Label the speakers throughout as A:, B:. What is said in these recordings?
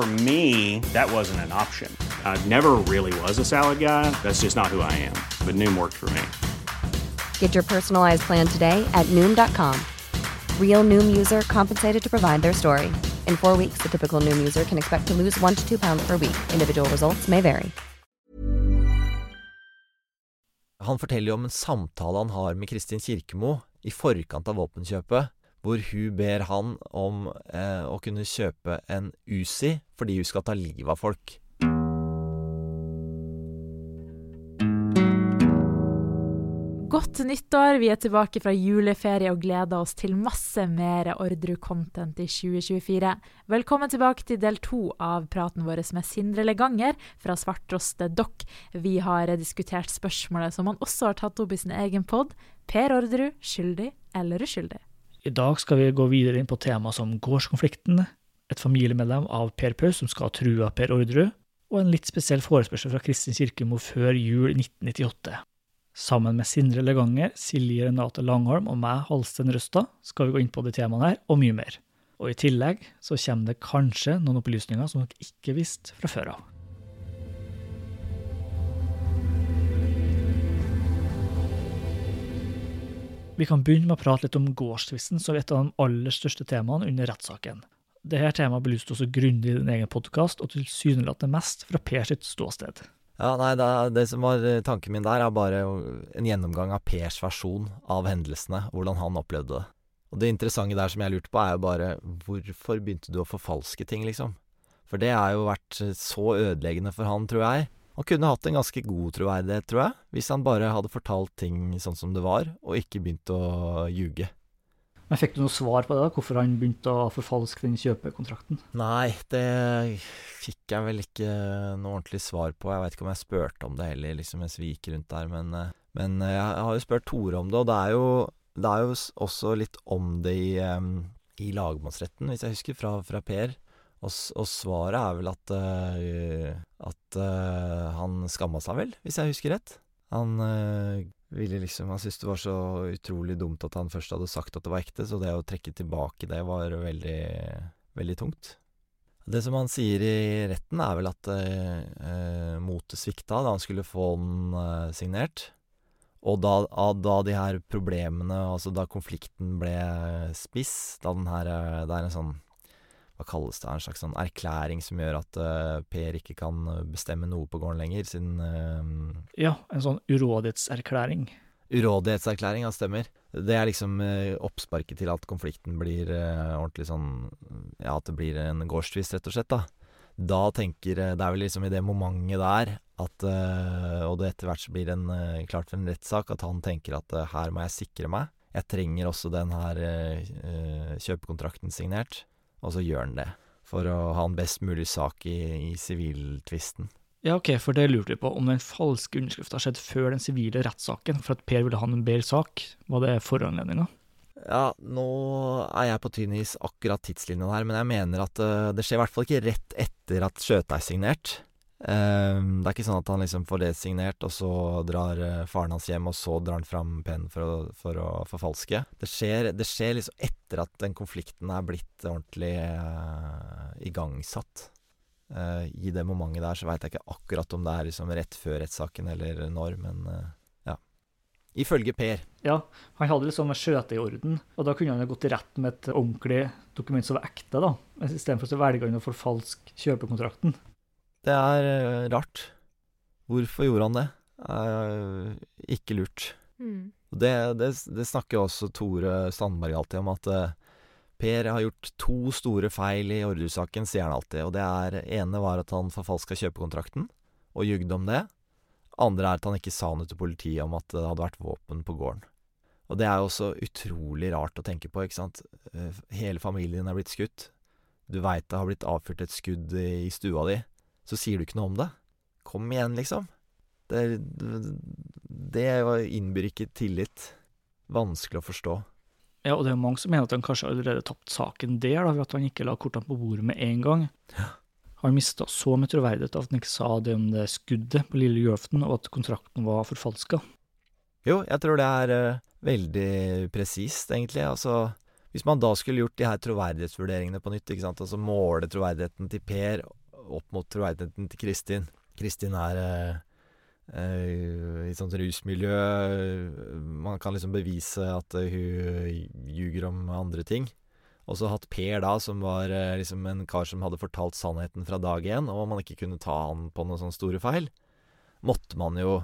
A: For me, that wasn't an option. I never really was a salad guy. That's just not who I am. But Noom worked for me.
B: Get your personalized plan today at Noom.com. Real Noom user compensated to provide their story. In four weeks, the typical Noom user can expect to lose one to two pounds per week. Individual results may vary.
C: Han forteller om en samtale han har med Kristin Kirkemo i forkant av våpenkjøpet, hvor hun ber han om eh, å kunne kjøpe en Uzi fordi hun skal ta livet av folk.
D: Godt nyttår! Vi er tilbake fra juleferie og gleder oss til masse mer Ordru-content i 2024. Velkommen tilbake til del to av praten vår med Sindre Leganger fra Svartroste Dokk. Vi har diskutert spørsmålet som han også har tatt opp i sin egen pod. Per Orderud, skyldig eller uskyldig?
E: I dag skal vi gå videre inn på tema som gårdskonflikten, et familiemedlem av Per Paus som skal ha trua Per Orderud, og en litt spesiell forespørsel fra Kristin Kirkemo før jul 1998. Sammen med Sindre Leganger, Silje Renate Langholm og meg, Halsten Røstad, skal vi gå inn på de temaene her, og mye mer. Og i tillegg så kommer det kanskje noen opplysninger som dere ikke visste fra før av. Vi kan begynne med å prate litt om gårdstvisten, som et av de aller største temaene under rettssaken. Dette temaet belyste også grundig i din egen podkast, og tilsynelatende mest fra Per sitt ståsted.
C: Ja, nei, det, det som var eh, tanken min der, er bare en gjennomgang av Pers versjon av hendelsene, hvordan han opplevde det. Og det interessante der som jeg lurte på, er jo bare hvorfor begynte du å forfalske ting, liksom? For det har jo vært eh, så ødeleggende for han, tror jeg. Han kunne hatt en ganske god troverdighet, tror jeg, hvis han bare hadde fortalt ting sånn som det var, og ikke begynt å ljuge.
E: Men Fikk du noe svar på det, da? hvorfor han begynte å forfalske den kjøpekontrakten?
C: Nei, det fikk jeg vel ikke noe ordentlig svar på. Jeg veit ikke om jeg spurte om det heller, liksom mens vi gikk rundt der. Men, eh, men, eh, jeg har jo spurt Tore om det, og det er jo, det er jo også litt om det i, um, i lagmannsretten, hvis jeg husker, fra, fra Per. Og, og, svaret er vel at, uh, at uh, han skamma seg vel, hvis jeg husker rett. Han uh, ville liksom Han syntes det var så utrolig dumt at han først hadde sagt at det var ekte, så det å trekke tilbake det var veldig, veldig tungt. Det som han sier i retten, er vel at eh, motet svikta da han skulle få den eh, signert. Og da, da, de her problemene, altså da konflikten ble spiss, da den her eh, Det er en sånn hva kalles det, en slags sånn erklæring som gjør at uh, Per ikke kan bestemme noe på gården lenger, siden uh,
E: Ja, en sånn urådighetserklæring.
C: Urådighetserklæring, ja, stemmer. Det er liksom uh, oppsparket til at konflikten blir ordentlig sånn Ja, at det blir en gårdstvist, rett og slett, da. Da tenker Det er vel liksom i det momentet der at Og det etter hvert blir en, klart for en rettssak, at han tenker at her må jeg sikre meg. Jeg trenger også den her kjøpekontrakten signert. Og så gjør han det. For å ha en best mulig sak i siviltvisten.
E: Ja, ok, for det lurte vi på. Om den falske underskrifta skjedde før den sivile rettssaken, for at Per ville ha en bedre sak, var det foranledninga?
C: Ja, nå er jeg på tynn is akkurat tidslinja her, men jeg mener at uh, det skjer i hvert fall ikke rett etter at skjøtet er signert. Um, det er ikke sånn at han liksom får det signert, og så drar uh, faren hans hjem, og så drar han fram pennen for, å, for å forfalske. Det skjer, det skjer, liksom etter at den konflikten er blitt ordentlig uh, igangsatt. Uh, I det momentet der så veit jeg ikke akkurat om det er liksom rett før rettssaken eller når, men ja. Ifølge Per.
E: Ja, han hadde liksom skjøtet i orden, og da kunne han gått i rett med et ordentlig dokument som var ekte, da. Istedenfor å velge han å forfalske kjøpekontrakten.
C: Det er uh, rart. Hvorfor gjorde han det? Eh, ikke lurt.
D: Mm.
C: Det, det, det snakker jo også Tore Sandberg alltid om, at eh, Per har gjort to store feil i Orderud-saken, sier han alltid. Og det er ene var at han forfalska kjøpekontrakten, og jugde om det. Andre er at han ikke sa noe til politiet om at det hadde vært våpen på gården. Og det er jo også utrolig rart å tenke på, ikke sant. Eh, Hele familien er blitt skutt. Du veit det har blitt avfyrt et skudd i i stua di. Så sier du ikke noe om det. Kom igjen, liksom. Det, det innbyr ikke tillit. Vanskelig å forstå.
E: Ja, og det er jo mange som mener at han kanskje allerede tapt saken der, da, ved at han ikke la kortene på bordet med en gang. Han mista så mye troverdighet av at han ikke sa det om det skuddet på lille julaften, og at kontrakten var forfalska.
C: Jo, jeg tror det er uh, veldig presist, egentlig. Altså, hvis man da skulle gjort de her troverdighetsvurderingene på nytt, ikke sant, altså måle troverdigheten til Per opp mot troverdigheten til Kristin Kristin er eh, eh, i et sånt rusmiljø Man kan liksom bevise at eh, hun ljuger om andre ting. Og så hatt Per da, som var eh, liksom en kar som hadde fortalt sannheten fra dag én, og man ikke kunne ta han på noen sånne store feil, måtte man jo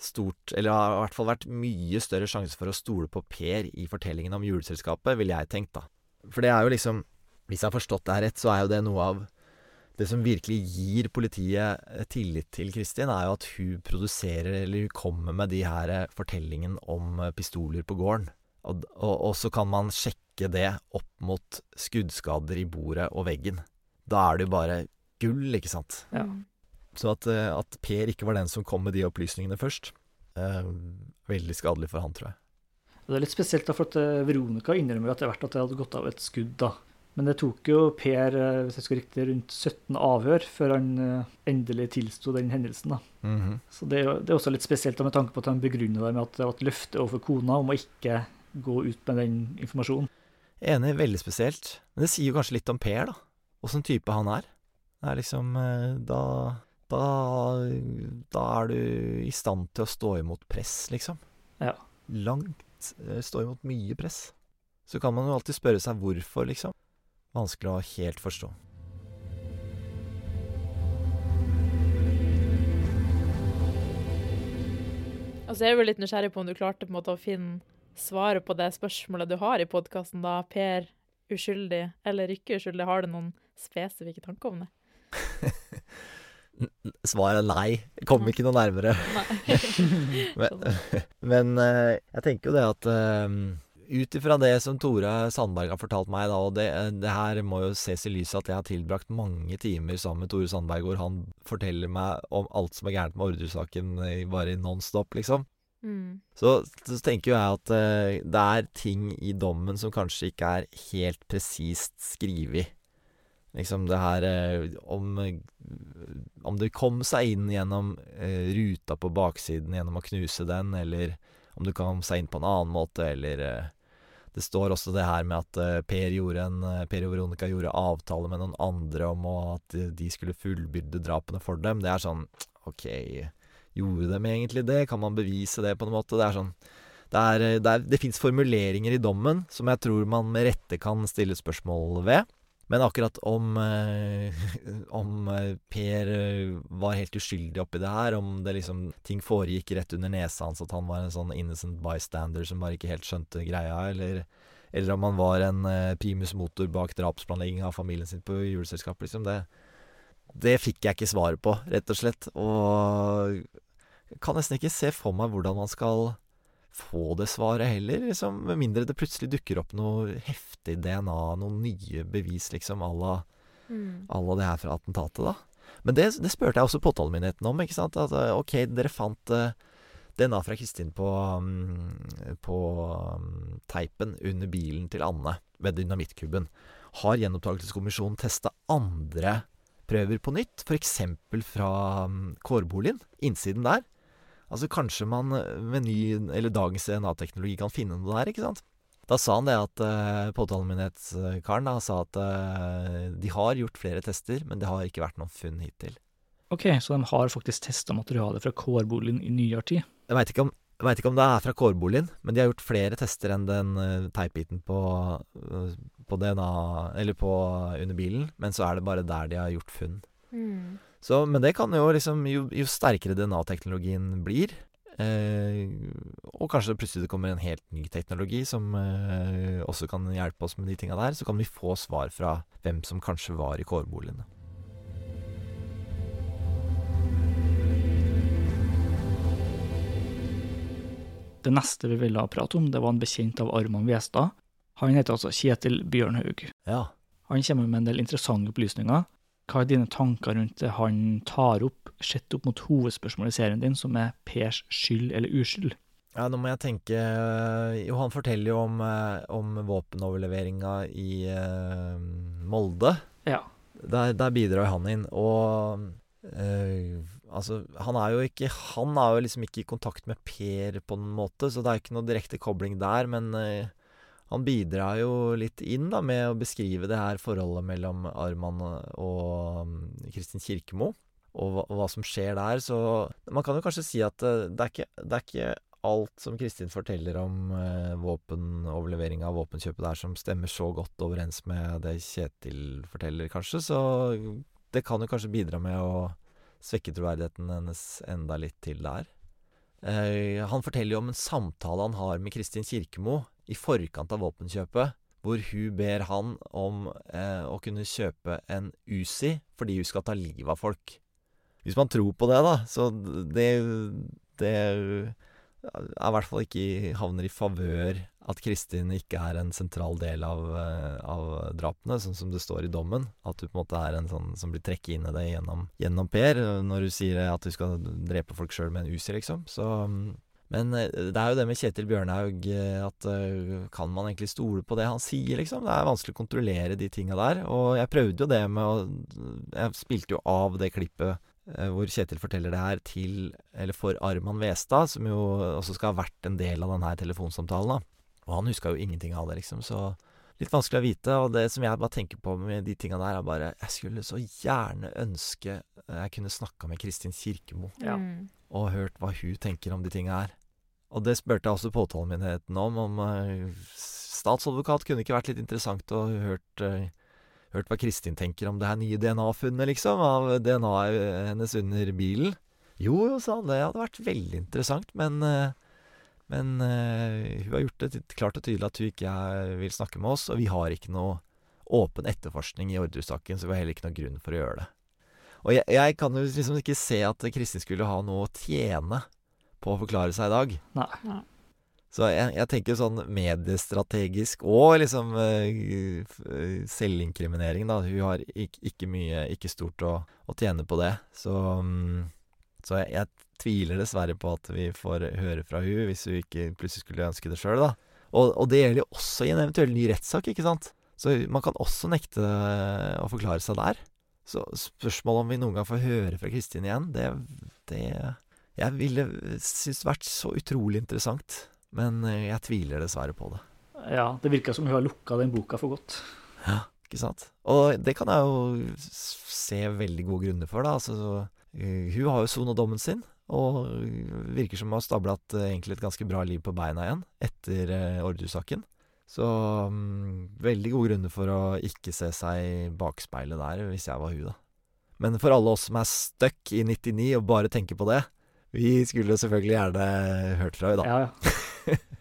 C: stort Eller har i hvert fall vært mye større sjanse for å stole på Per i fortellingen om juleselskapet, ville jeg tenkt, da. For det er jo liksom Hvis jeg har forstått det her rett, så er jo det noe av det som virkelig gir politiet eh, tillit til Kristin, er jo at hun produserer, eller hun kommer med de her fortellingene fortellingen om eh, pistoler på gården. Og, og, og så kan man sjekke det opp mot skuddskader i bordet og veggen. Da er det jo bare gull, ikke sant?
E: Ja.
C: Så at, eh, at Per ikke var den som kom med de opplysningene først, eh, veldig skadelig for han, tror jeg.
E: Det er litt spesielt, da, for at eh, Veronica innrømmer etter hvert at det hadde gått av et skudd, da. Men det tok jo Per, eh, hvis jeg skal riktig, rundt 17 avhør før han eh, endelig tilsto den hendelsen, da.
C: -hmm.
E: Så det er, det er også litt spesielt med tanke på at han begrunner det med at det var et løfte overfor kona om å ikke gå ut med den informasjonen.
C: Enig, veldig spesielt. Men det sier jo kanskje litt om Per, da. Åssen type han er. Det er liksom eh, Da da, da er du i stand til å stå imot press, liksom.
E: Ja.
C: Langt Stå imot mye press. Så kan man jo alltid spørre seg hvorfor, liksom. Vanskelig å helt forstå.
D: Altså, jeg er jo litt nysgjerrig på om du klarte på en måte å finne svaret på det spørsmålet du har i podkasten, da. Per, uskyldig eller ikke uskyldig? Har du noen spesifikke tanker om det?
C: Svaret er nei. Jeg kom ikke noe nærmere. men, men eh, jeg tenker jo det at uh, ut ifra det som Tore Sandberg har fortalt meg, da, og det, det her må jo ses i lys at jeg har tilbrakt mange timer sammen med Tore Sandberg, hvor han forteller meg om alt som er gærent med Orderud-saken i bare nonstop, liksom.
D: Mm.
C: Så, så tenker jo jeg at uh, det er ting i dommen som kanskje ikke er helt presist skrevet. Liksom det her eh, om, om det kom seg inn gjennom eh, ruta på baksiden gjennom å knuse den, eller om det kom seg inn på en annen måte, eller eh, Det står også det her med at eh, Per, gjorde en, eh, per og Veronica gjorde avtale med noen andre om at de skulle fullbyrde drapene for dem. Det er sånn OK, gjorde de egentlig det? Kan man bevise det på en måte? Det er sånn Det, eh, det, det fins formuleringer i dommen som jeg tror man med rette kan stille spørsmål ved. Men akkurat om, eh, om eh, Per eh, var helt uskyldig oppi det her, om det liksom ting foregikk rett under nesa hans, at han var en sånn innocent bystander som bare ikke helt skjønte greia, eller, eller om han var en primus motor bak drapsplanlegging av familien sin på juleselskap, liksom. Det, det fikk jeg ikke svaret på, rett og slett. Og kan nesten ikke se for meg hvordan man skal få det svaret heller, liksom. Med mindre det plutselig dukker opp noe heftig DNA, noen nye bevis, liksom, à la
D: Mm.
C: det her fra attentatet, da. Men det, det spurte jeg også påtalemyndigheten om, ikke sant. At eh, ok, dere fant uh, DNA fra Kristin på, um, på um, teipen under bilen til Anne ved dynamittkubben. Har gjenopptakelseskommisjonen testa andre prøver på nytt? F.eks. fra um, kårboligen? Innsiden der? Altså Kanskje man eh, med ny, eller dagens DNA-teknologi kan finne noe der, ikke sant? Da sa han det at eh, påtalemyndighetskaren da sa at eh, de har gjort flere tester, men det har ikke vært noen funn hittil.
E: Ok, så de har faktisk testa materialet fra kårboligen i nyere tid.
C: Jeg veit ikke, om- jeg vet ikke om det er fra kårboligen, men de har gjort flere tester enn den uh, teipbiten på, eh, på DNA Eller på under bilen, men så er det bare der de har gjort funn.
D: Mm.
C: Så, men det kan jo liksom Jo, jo sterkere DNA-teknologien blir, eh, og kanskje plutselig det kommer en helt ny teknologi som eh, også kan hjelpe oss med de tinga der, så kan vi få svar fra hvem som kanskje var i kårboligene.
E: Det neste vi ville prate om, det var en bekjent av Arman Westad. Han heter altså Kjetil Bjørnhaug.
C: Ja.
E: Han kommer med en del interessante opplysninger. Hva er dine tanker rundt det han tar opp, sett opp mot hovedspørsmålet i serien din, som er Pers skyld eller uskyld?
C: Ja, nå må jeg tenke Jo, han forteller jo om, eh, om våpenoverleveringa i eh, Molde.
E: Ja.
C: Der, der bidrar han inn. Og eh, altså, han er jo ikke Han er jo liksom ikke i kontakt med Per på en måte, så det er ikke noe direkte kobling der. Men eh, han bidrar jo litt inn da med å beskrive det her forholdet mellom Arman og um, Kristin Kirkemo. Og hva, hva som skjer der. Så man kan jo kanskje si at eh, det er ikke, det er ikke alt som Kristin forteller om eh, våpenoverlevering av våpenkjøpet der, som stemmer så godt overens med det Kjetil forteller, kanskje. Så det kan jo kanskje bidra med å svekke troverdigheten hennes enda litt til der. Eh, han forteller jo om en samtale han har med Kristin Kirkemo i forkant av våpenkjøpet, hvor hun ber han om eh, å kunne kjøpe en Uzi fordi hun skal ta livet av folk. Hvis man tror på det, da, så det, det er i hvert fall ikke havner i favør at Kristin ikke er en sentral del av, eh, av, drapene, sånn som det står i dommen. At hun på en måte er en sånn som blir trekket inn i det gjennom, gjennom Per, når hun sier at hun skal drepe folk sjøl med en Uzi, liksom. Så men eh, det er jo det med Kjetil Bjørnhaug eh, at kan man egentlig stole på det han sier, liksom? Det er vanskelig å kontrollere de tinga der. Og jeg prøvde jo det med å Jeg spilte jo av det klippet hvor Kjetil forteller det her til, eller for Arman Westad, som jo også skal ha vært en del av denne telefonsamtalen, da. Og han huska jo ingenting av det, liksom, så litt vanskelig å vite. Og det som jeg bare tenker på med de tinga der, er bare Jeg skulle så gjerne ønske jeg kunne snakka med Kristin Kirkemo
E: Ja.
D: Mm.
C: og hørt hva hun tenker om de tinga her. Og det spurte jeg også påtalemyndigheten om, om uh, statsadvokat kunne ikke vært litt interessant å hørt, uh, hørt hva Kristin tenker om det her nye DNA-funnet, liksom, av DNA-et hennes under bilen. Jo, jo, sa han, det hadde vært veldig interessant, men uh, men uh, hun har gjort det klart og tydelig at hun ikke vil snakke med oss, og vi har ikke noe åpen etterforskning i Orderud-saken, så vi har heller ikke noen grunn for å gjøre det. Og jeg, jeg kan jo liksom ikke se at Kristin skulle ha noe å tjene på å forklare seg i dag.
E: Nei.
C: Så jeg, jeg tenker sånn mediestrategisk og liksom uh, selvinkriminering, da. Hun har ikke, ikke mye, ikke stort å, å, tjene på det. Så, um, så jeg, jeg tviler dessverre på at vi får høre fra hun hvis hun ikke plutselig skulle ønske det sjøl, da. Og, og, det gjelder jo også i en eventuell ny rettssak, ikke sant. Så man kan også nekte å forklare seg der. Så spørsmålet om vi noen gang får høre fra Kristin igjen, det, det Jeg ville syntes det vært så utrolig interessant. Men jeg tviler dessverre på det.
E: Ja, det virker som hun har lukka den boka for godt.
C: Ja, ikke sant. Og det kan jeg jo se veldig gode grunner for, da. Altså, hun har jo sona dommen sin. Og virker som hun har stablet egentlig et ganske bra liv på beina igjen etter Orderud-saken. Så um, veldig gode grunner for å ikke se seg i bakspeilet der, hvis jeg var hun, da. Men for alle oss som er stuck i 99 og bare tenker på det, vi skulle selvfølgelig gjerne hørt fra henne, da.
E: Ja, ja.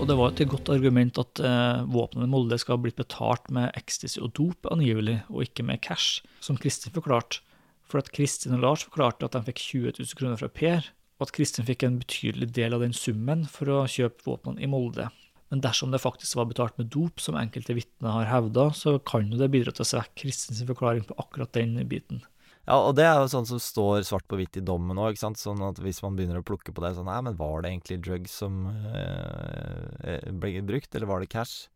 E: Og det var et godt argument at eh, våpnene i Molde skal ha blitt betalt med ecstasy og dop, angivelig, og ikke med cash, som Kristin forklarte. For at Kristin og Lars forklarte at de fikk 20 000 kroner fra Per, og at Kristin fikk en betydelig del av den summen for å kjøpe våpnene i Molde. Men dersom det faktisk var betalt med dop, som enkelte vitner har hevda, så kan jo det bidra til å svekke Kristins forklaring på akkurat den biten.
C: Ja, og det er jo sånn som står svart på hvitt i dommen òg, ikke sant. Sånn at hvis man begynner å plukke på det sånn Nei, men var det egentlig drugs som eh, ble brukt, eller var det cash?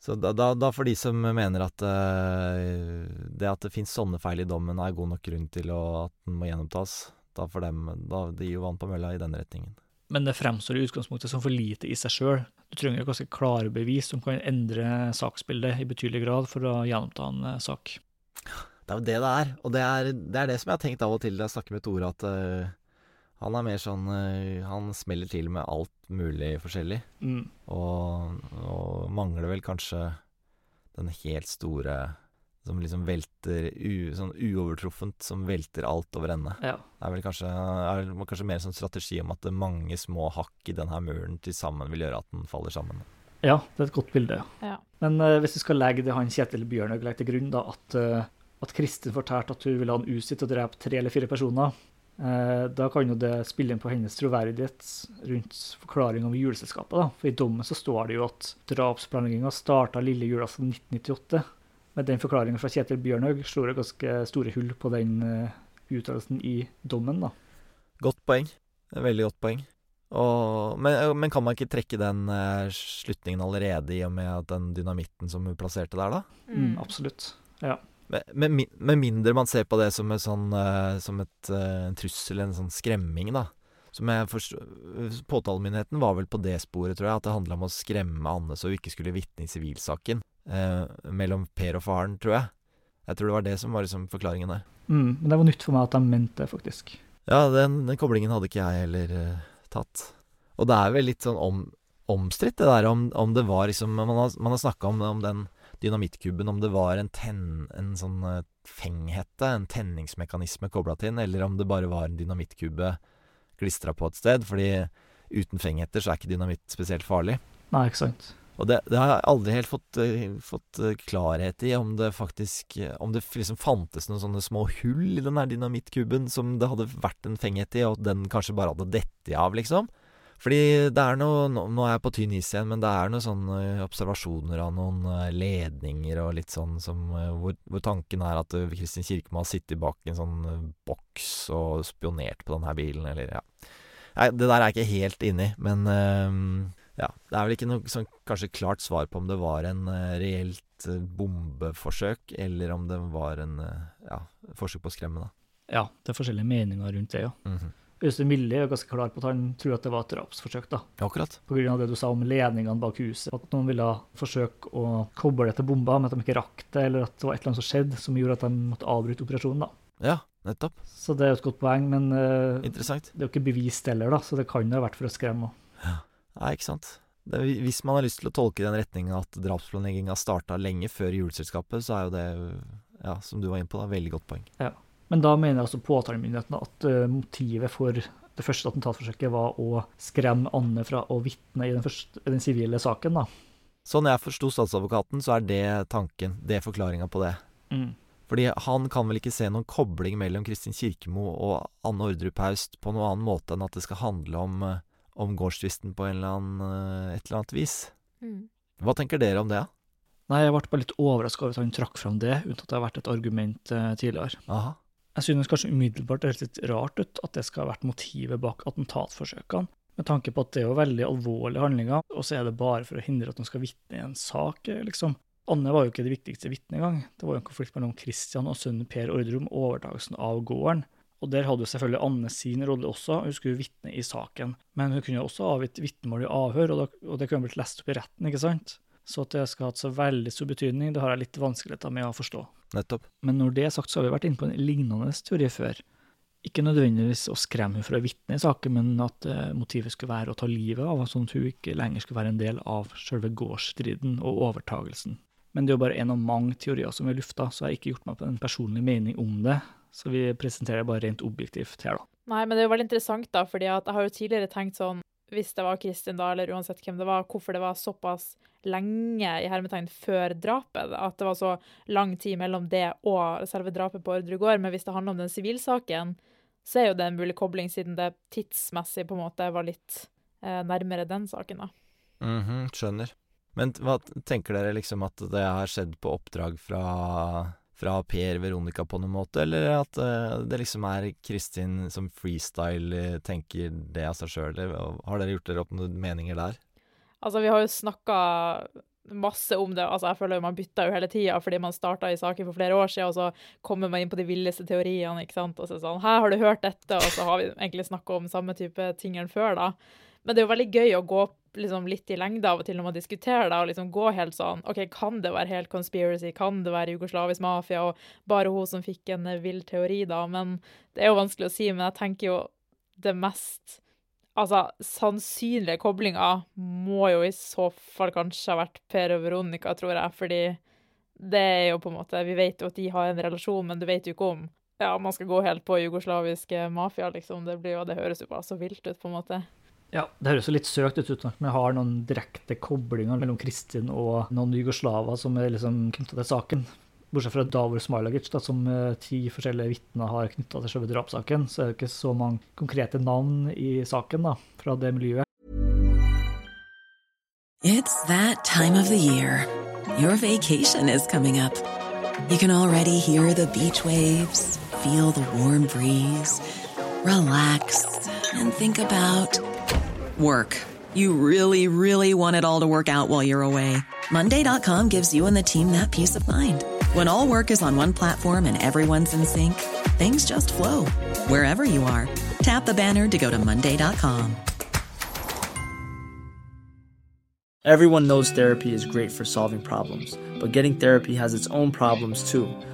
C: Så da, da, da for de som mener at eh, det at det finnes sånne feil i dommen er god nok grunn til å, at den må gjenopptas, da for dem Da det gir jo vann på mølla i den retningen.
E: Men det fremstår i utgangspunktet som for lite i seg sjøl. Du trenger ganske klare bevis som kan endre saksbildet i betydelig grad for å gjenoppta en sak.
C: Det er jo det det er. Og det er, det er, det som jeg har tenkt av og til når jeg snakker med Tore, at, uh, Han er mer sånn uh, Han smeller til med alt mulig forskjellig.
E: Mm.
C: Og, og mangler vel kanskje den helt store som liksom velter u, Sånn uovertruffent, som velter alt over ende.
E: Ja.
C: Det er vel kanskje, er kanskje mer en sånn strategi om at mange små hakk i denne her muren til sammen vil gjøre at den faller sammen.
E: ja, det er et godt bilde.
D: Ja.
E: Men uh, hvis du skal legge det han Kjetil Bjørnøy legger til grunn, da, at, uh, at Kristin fortalte at hun ville ha en usitt og drepe tre eller fire personer, uh, da kan jo det spille inn på hennes troverdighet rundt forklaring om juleselskapet. da. For i dommen så står det jo at drapsplanlegginga starta lille julaften 1998. Med den forklaringa fra Kjetil Bjørnhaug slår det ganske store hull på den uh, uttalelsen i dommen, da.
C: Godt poeng. Veldig godt poeng. Og, men, men kan man ikke trekke den eh, slutningen allerede, i og med at den dynamitten som hun plasserte der, da?
E: Mm, absolutt. Ja.
C: Med, med, med mindre man ser på det som, et sånn, eh, som et, eh, en trussel, en sånn skremming, da. Som jeg forstår Påtalemyndigheten var vel på det sporet, tror jeg, at det handla om å skremme Anne så hun ikke skulle vitne i sivilsaken. Eh, mellom Per og faren, tror jeg. Jeg tror det var det som var liksom forklaringen der.
E: Mm, men det var nytt for meg at de mente det, faktisk.
C: Ja, den, den koblingen hadde ikke jeg heller eh, tatt. Og det er vel litt sånn om, omstridt, det der om, om det var liksom Man har, man har snakka om, om den dynamittkubben, om det var en, ten, en sånn eh, fenghette, en tenningsmekanisme kobla til den, eller om det bare var en dynamittkubbe klistra på et sted. Fordi uten fenghetter så er ikke dynamitt spesielt farlig.
E: Nei, ikke sant.
C: Og det, det har jeg aldri helt fått, eh, fått eh, klarhet i, om det faktisk eh, Om det liksom fantes noen sånne små hull i den her dynamittkuben som det hadde vært en fenghet i, og den kanskje bare hadde dettet av, liksom. Fordi det er noe Nå, nå er jeg på tynn is igjen, men det er noen sånne observasjoner av noen eh, ledninger og litt sånn som eh, hvor, hvor tanken er at Kristin Kristin Kirkemo ha sittet bak en sånn eh, boks og spionert på denne bilen, eller ja. Nei, det der er jeg ikke helt inni, men eh, ja, det er vel ikke noe sånn kanskje klart svar på om det var en eh, reelt eh, bombeforsøk, eller om det var en eh, ja, forsøk på å skremme, da.
E: Ja, det er forskjellige meninger rundt det, ja.
C: Mhm.
E: Øystein Millie er ganske klar på at han tror at det var et drapsforsøk, da.
C: Akkurat.
E: På grunn av det du sa om ledningene bak huset. At noen ville forsøke å koble det til bomba, men at de ikke rakk det, eller at det var et eller annet som skjedde som gjorde at de måtte avbryte operasjonen, da.
C: Ja, nettopp.
E: Så det er jo et godt poeng, men
C: uh,
E: det er jo ikke bevist heller, da, så det kan jo ha vært for å skremme Ja.
C: Nei, ikke sant. Det, hvis man har lyst til å tolke i den retningen at drapsplanlegginga starta lenge før juleselskapet, så er jo det, ja, som du var inne på, da, veldig godt poeng.
E: Men da mener altså påtalemyndighetene at eh, motivet for det første attentatforsøket var å skremme Anne fra å vitne i den, første, den sivile saken, da.
C: Sånn jeg forsto statsadvokaten, så er det tanken. Det er forklaringa på det. Fordi han kan vel ikke se noen kobling mellom Kristin Kirkemo og Anne Ordrup Haust på noen annen måte enn at det skal handle om, eh, om gårdstvisten på en eller annen, eh, et eller annet vis. Hva tenker dere om det?
E: Nei, jeg ble bare litt overraska over at han trakk fram det, uten at det har vært et argument tidligere.
C: Aha.
E: Jeg synes kanskje umiddelbart det høres litt rart ut at det skal ha vært motivet bak attentatforsøkene, med tanke på at det er jo veldig alvorlige handlinger, og så er det bare for å hindre at de skal vitne i en sak, liksom. Anne var jo ikke det viktigste vitnet engang. Det var jo en konflikt mellom Christian og sønnen Per Ordre om overtakelsen av gården. Og der hadde jo selvfølgelig Anne sin rolle også, hun skulle jo vitne i saken. Men hun kunne jo også avgitt vitnemål i avhør, og det kunne blitt lest opp i retten, ikke sant? Så at det skal ha hatt så veldig stor betydning, det har jeg litt vanskeligheter med å forstå.
C: Nettopp.
E: Men når det er sagt, så har vi vært inne på en lignende teori før. Ikke nødvendigvis å skremme henne for å vitne i saken, men at eh, motivet skulle være å ta livet av henne, sånn at hun ikke lenger skulle være en del av selve gårdsstriden og overtagelsen. Men det er jo bare en av mange teorier som er lufta, så jeg har ikke gjort meg på en personlig mening om det. Så vi presenterer det bare rent objektivt her, da.
D: Nei, men det er jo veldig interessant, da, fordi at jeg har jo tidligere tenkt sånn Hvis det var Kristin, da, eller uansett hvem det var, hvorfor det var såpass lenge i hermetegn før drapet. At det var så lang tid mellom det og selve drapet på Ordre gård. Men hvis det handler om den sivilsaken, så er jo det en mulig kobling, siden det tidsmessig på en måte var litt eh, nærmere den saken, da.
C: Mhm, skjønner. Men hva tenker dere liksom at det har skjedd på oppdrag fra, fra Per Veronica på noen måte, eller at uh, det liksom er Kristin som freestyle eh, tenker det av seg sjøl? Har dere gjort dere opp noen meninger der?
D: Altså, vi har jo snakka masse om det. Altså, jeg føler jo man bytter jo hele tida, fordi man starta i saken for flere år siden, og så kommer man inn på de villeste teoriene, ikke sant. Og så sånn Her har du hørt dette? Og så har vi egentlig snakka om samme type ting enn før, da. Men det er jo veldig gøy å gå liksom litt i lengde av og til når man diskuterer det, og liksom gå helt sånn OK, kan det være helt conspiracy? Kan det være jugoslavisk mafia og bare hun som fikk en eh, vill teori, da? Men det er jo vanskelig å si. Men jeg tenker jo det mest Altså, sannsynlige koblinga må jo i så fall kanskje ha vært Per og Veronica, tror jeg, fordi det er jo på en måte Vi vet jo at de har en relasjon, men du vet jo ikke om ja, man skal gå helt på jugoslaviske mafia, liksom. Det, blir jo, det høres jo bare så vilt ut, på en måte.
E: Ja, det høres jo litt søkt ut uten at vi har noen direkte koblinger mellom Kristin og noen jugoslaver som er liksom knytta til saken. Bortsett fra Davor Smailagic, da, som eh, ti forskjellige vitner har knytta til selve drapssaken, så er det ikke så mange konkrete navn i saken da, fra det miljøet.
F: It's that time of the year. Your vacation is coming up. You can already hear the beach waves, feel the warm breeze, relax, and think about work. You really, really want it all to work out while you're away. Monday.com gives you and the team that peace of mind. When all work is on one platform and everyone's in sync, things just flow wherever you are. Tap the banner to go to Monday.com.
G: Everyone knows therapy is great for solving problems, but getting therapy has its own problems too,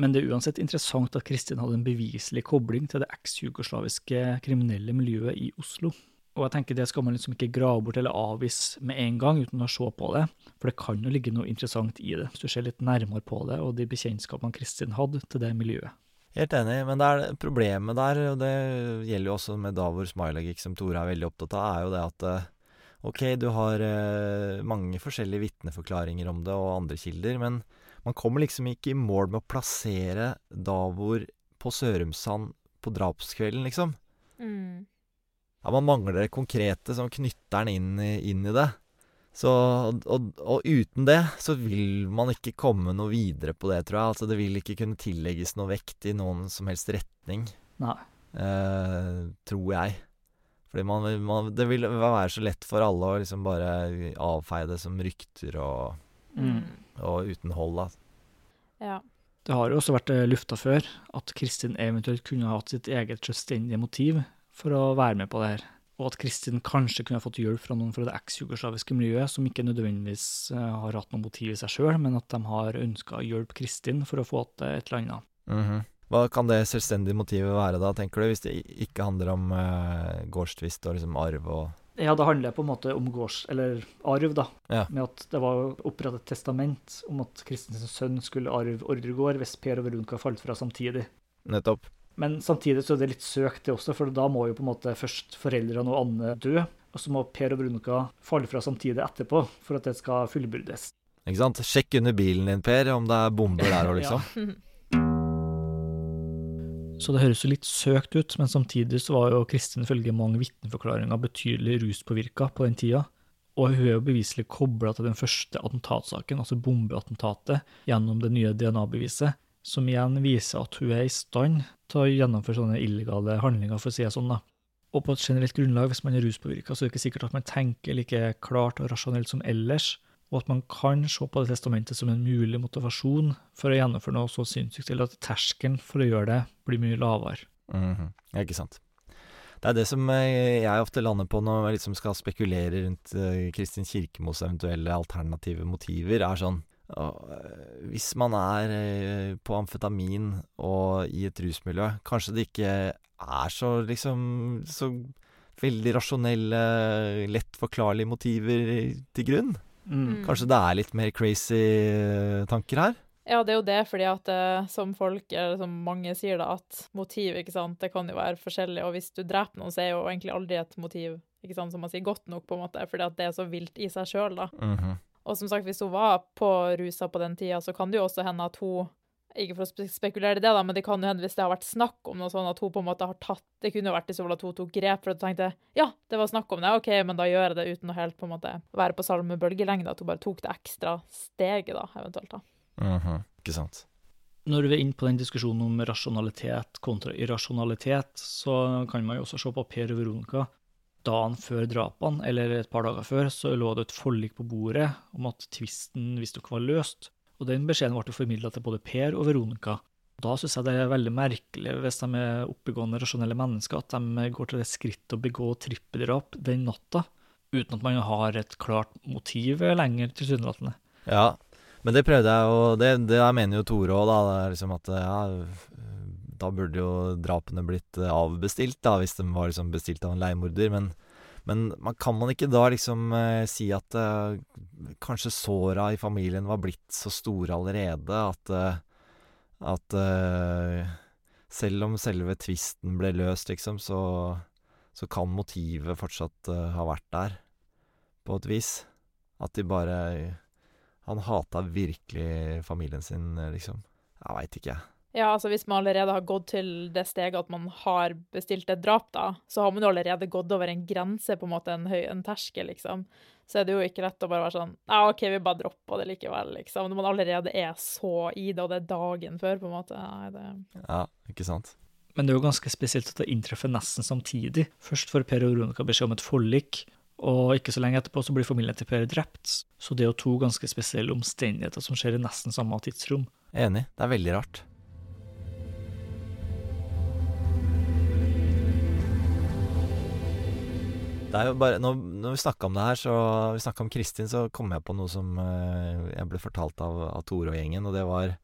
E: Men det er uansett interessant at Kristin hadde en beviselig kobling til det eks-jugoslaviske kriminelle miljøet i Oslo. Og jeg tenker det skal man liksom ikke grave bort eller avvise med en gang uten å se på det, for det kan jo ligge noe interessant i det, hvis du ser litt nærmere på det og de bekjentskapene Kristin hadde til det miljøet.
C: Helt enig, men det er problemet der, og det gjelder jo også med Davor Smailagic, som Tore er veldig opptatt av, er jo det at eh, ok, du har eh, mange forskjellige vitneforklaringer om det og andre kilder, men man kommer liksom ikke i mål med å plassere Davor på Sørumsand på drapskvelden, liksom.
D: Mm.
C: Ja, Man mangler det konkrete som knytter den inn, i- inn i det. Så, og, og uten det så vil man ikke komme noe videre på det, tror jeg. Altså Det vil ikke kunne tillegges noe vekt i noen som helst retning,
E: Nei.
C: eh, tror jeg. Fordi man, man, det vil være så lett for alle å liksom bare avfeie det som rykter og,
E: Mm.
C: Og uten hold. Da.
D: Ja.
E: Det har jo også vært eh, lufta før at Kristin eventuelt kunne ha hatt sitt eget selvstendige motiv for å være med på det her, og at Kristin kanskje kunne ha fått hjelp fra noen fra det eks-jugoslaviske miljøet, som ikke nødvendigvis eh, har hatt noe motiv i seg sjøl, men at de har ønska å hjelpe Kristin for å få til et eller annet.
C: Mhm. Hva kan det selvstendige motivet være da, tenker du, hvis det ikke handler om uh, gårdstvist og liksom arv og
E: Ja, det handler på en måte om gårds... eller arv, da.
C: Ja.
E: Med at det var opprettet et testament om at Kristens sønn skulle arve Ordregård hvis Per og Verunka falt fra samtidig.
C: Nettopp.
E: Men samtidig så er det litt søkt, det også, for da må jo på en måte først foreldrene og Anne dø. Og så må Per og Brunka falle fra samtidig etterpå for at det skal fullbyrdes.
C: Ikke sant? Sjekk under bilen din, Per, om det er bomber der òg, liksom.
E: Så det høres jo litt søkt ut, men samtidig så var jo Kristin ifølge mange vitneforklaringer betydelig ruspåvirka på den tida. Og hun er jo beviselig kobla til den første attentatsaken, altså bombeattentatet, gjennom det nye DNA-beviset, som igjen viser at hun er i stand til å gjennomføre sånne illegale handlinger, for å si det sånn, da. Og på et generelt grunnlag, hvis man er ruspåvirka, så er det ikke sikkert at man tenker like klart og rasjonelt som ellers, og at man kan se på det testamentet som en mulig motivasjon for å gjennomføre noe så sinnssykt, eller at terskelen for å gjøre det blir mye lavere.
C: Mm -hmm. ikke sant. Det er det som eh, jeg ofte lander på når jeg liksom skal spekulere rundt eh, Kristin Kirkemos eventuelle alternative motiver, er sånn eh, Hvis man er på amfetamin og i et rusmiljø, kanskje det ikke er så liksom så veldig rasjonelle, lett forklarlige motiver til grunn?
D: Mm.
C: Kanskje det er litt mer crazy eh, tanker her?
D: Ja, det er jo det, fordi at eh, som folk, eller som mange sier da, at motiv, ikke sant, det kan jo være forskjellig, og hvis du dreper noen, så er jo egentlig aldri et motiv, ikke sant, som man sier, godt nok på en måte, fordi at det er så vilt i seg selv da.
C: -hmm.
D: Og som sagt, hvis hun var på rusa på den tida, så kan det jo også hende at hun, ikke for å spekulere i det da, men det kan jo hende hvis det har vært snakk om noe sånn at hun på en måte har tatt, det kunne jo vært i så fall at hun tok grep, for at hun tenkte, ja, det var snakk om det, ok, men da gjør jeg det uten å helt på en måte være på samme bølgelengde, at hun bare tok det ekstra steget da, eventuelt da.
C: Mhm. Ikke sant.
E: Når vi er inne på den diskusjonen om rasjonalitet kontra irrasjonalitet, så kan man jo også se på Per og Veronica. dagen før drapene, eller et par dager før, så lå det et forlik på bordet om at tvisten visstnok var løst. Og den beskjeden ble formidla til både Per og Veronica. Da syns jeg det er veldig merkelig, hvis de er oppegående, rasjonelle mennesker, at de går til det skrittet å begå trippeldrap den natta, uten at man har et klart motiv lenger, tilsynelatende.
C: Ja, men det prøvde jeg, og det, det mener jo Tore òg, da. Det er liksom at ja, da burde jo drapene blitt avbestilt, da, hvis de var liksom bestilt av en leiemorder. Men, men man, kan man ikke da liksom eh, si at eh, kanskje såra i familien var blitt så store allerede at eh, at uh, selv om selve tvisten ble løst, liksom, så, så kan motivet fortsatt uh, ha vært der, på et vis. At de bare Han hata virkelig familien sin, liksom. Jeg veit ikke, jeg.
D: Ja, altså hvis man allerede har gått til det steget at man har bestilt et drap, da, så har man jo allerede gått over en grense, på en måte, en, høy, en terskel, liksom. Så er det jo ikke lett å bare være sånn Ja, OK, vi bare dropper det likevel, liksom. Når man allerede er så i det, og det er dagen før, på en måte. Nei, det
C: Ja, ikke sant.
E: Men det er jo ganske spesielt at det inntreffer nesten samtidig. Først får Per og Veronica beskjed om et forlik, og ikke så lenge etterpå så blir familien til Per drept. Så det er jo to ganske spesielle omstendigheter som skjer i nesten samme tidsrom.
C: Enig. Det er veldig rart. Det er jo bare, når, når vi snakka om det her, så vi snakka om Kristin, så kom jeg på noe som eh, jeg ble fortalt av, av Tore og gjengen, og det var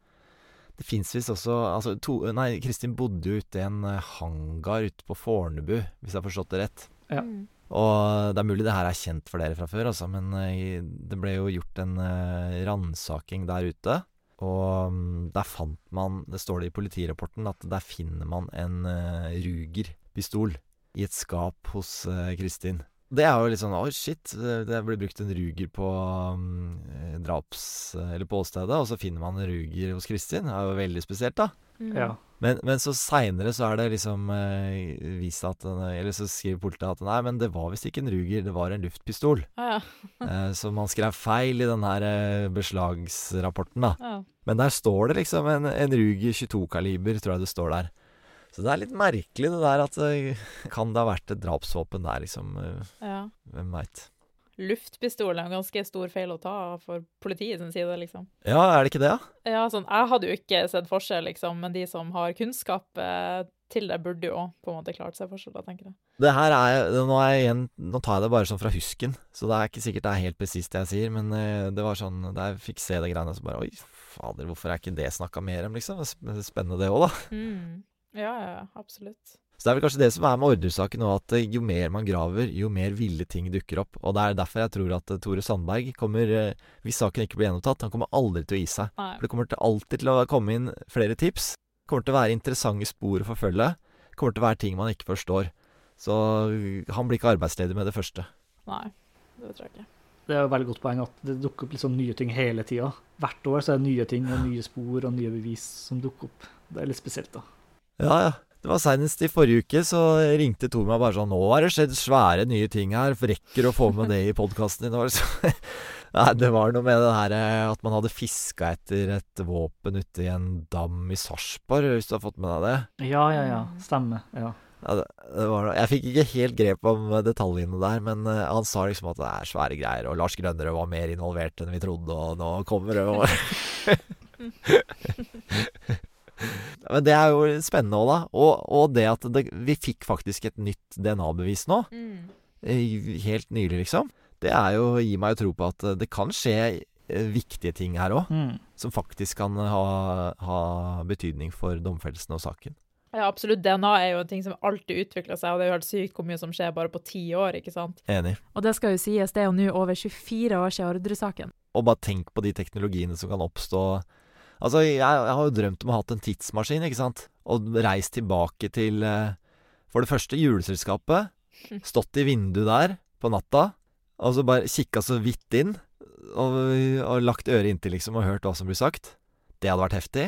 C: Det fins visst også altså, to, Nei, Kristin bodde jo ute i en uh, hangar ute på Fornebu, hvis jeg har forstått det rett.
E: Ja.
D: Mm.
C: Og det er mulig det her er kjent for dere fra før, altså, men eh, det ble jo gjort en eh, ransaking der ute. Og um, der fant man, det står det i politirapporten, at der finner man en uh, Ruger-pistol i et skap hos uh, Kristin. Det er jo litt sånn oi, shit, det blir brukt en Ruger på um, draps... Eller på åstedet, og så finner man en Ruger hos Kristin. Det er jo veldig spesielt, da.
D: Mm.
E: Ja.
C: Men, men så seinere så er det liksom eh, vist at Eller så skriver politiet at nei, men det var visst ikke en Ruger, det var en luftpistol.
D: Ah, ja.
C: eh, så man skrev feil i den her eh, beslagsrapporten, da.
D: Ah.
C: Men der står det liksom en, en Ruger 22-kaliber, tror jeg det står der. Så det er litt merkelig det der at eh, Kan det ha vært et drapsvåpen der, liksom? eh,
D: ja.
C: Hvem veit.
D: Luftpistol er en ganske stor feil å ta for politiet sin side, liksom.
C: Ja, er det ikke det, da?
D: Ja, sånn, jeg hadde jo ikke sett forskjell, liksom, men de som har kunnskap eh, til det, burde jo på en måte klart seg forskjell, da, tenker jeg.
C: Det her er nå, er jeg igjen, nå tar jeg det bare sånn fra husken, så det er ikke sikkert det er helt presist det jeg sier, men eh, det var sånn Da jeg fikk se det greiene, så bare Oi, fader, hvorfor er ikke det snakka mer om, liksom? Spennende, det òg, da.
D: Mm. Ja, ja, absolutt.
C: Så det er vel kanskje det som er med ordresaken òg, at eh, jo mer man graver, jo mer ville ting dukker opp. Og det er derfor jeg tror at eh, Tore Sandberg kommer, eh, hvis saken ikke blir gjenopptatt, han kommer aldri til å gi seg.
D: Nei.
C: For det kommer til alltid til å komme inn flere tips. Det kommer til å være interessante spor å forfølge. Det kommer til å være ting man ikke forstår. Så han blir ikke arbeidsledig med det første.
D: Nei, det tror jeg ikke.
E: Det er jo et veldig godt poeng at det dukker opp liksom nye ting hele tida. Hvert år så er det nye ting og nye spor og nye bevis som dukker opp. Det er litt spesielt, da.
C: Ja, ja. Det var Senest i forrige uke så ringte Tor meg bare sånn 'Nå har det skjedd svære nye ting her. Rekker å få med det i podkasten din?' Så- Nei, det var noe med det her eh, at man hadde fiska etter et våpen ute i en dam i Sarpsborg, hvis du har fått med deg det?
E: Ja, ja, ja. Stemmer. Ja.
C: Ja, det, det var. Jeg fikk ikke helt grep om detaljene der, men eh, han sa liksom at det er svære greier, og Lars Grønnerød var mer involvert enn vi trodde, og nå kommer det og Men det er jo spennende òg, da. Og, og det at det, vi fikk faktisk et nytt DNA-bevis nå.
D: Mm.
C: Helt nylig, liksom. Det er jo gir meg jo tro på at det kan skje eh, viktige ting her òg.
E: Mm.
C: Som faktisk kan ha, ha betydning for domfellelsen og saken.
D: Ja, absolutt. DNA er jo en ting som alltid utvikler seg, og det er jo helt sykt hvor mye som skjer bare på ti år, ikke sant?
C: Enig.
D: Og det skal jo sies, det er jo nå over 24 år siden Orderud-saken.
C: Og bare tenk på de teknologiene som kan oppstå. Altså, jeg, jeg har jo drømt om å ha hatt en tidsmaskin, ikke sant? Og reist tilbake til eh, For det første juleselskapet. Stått i vinduet der på natta, og så bare kikka så vidt inn. Og, og lagt øret inntil, liksom, og hørt hva som blir sagt. Det hadde vært heftig.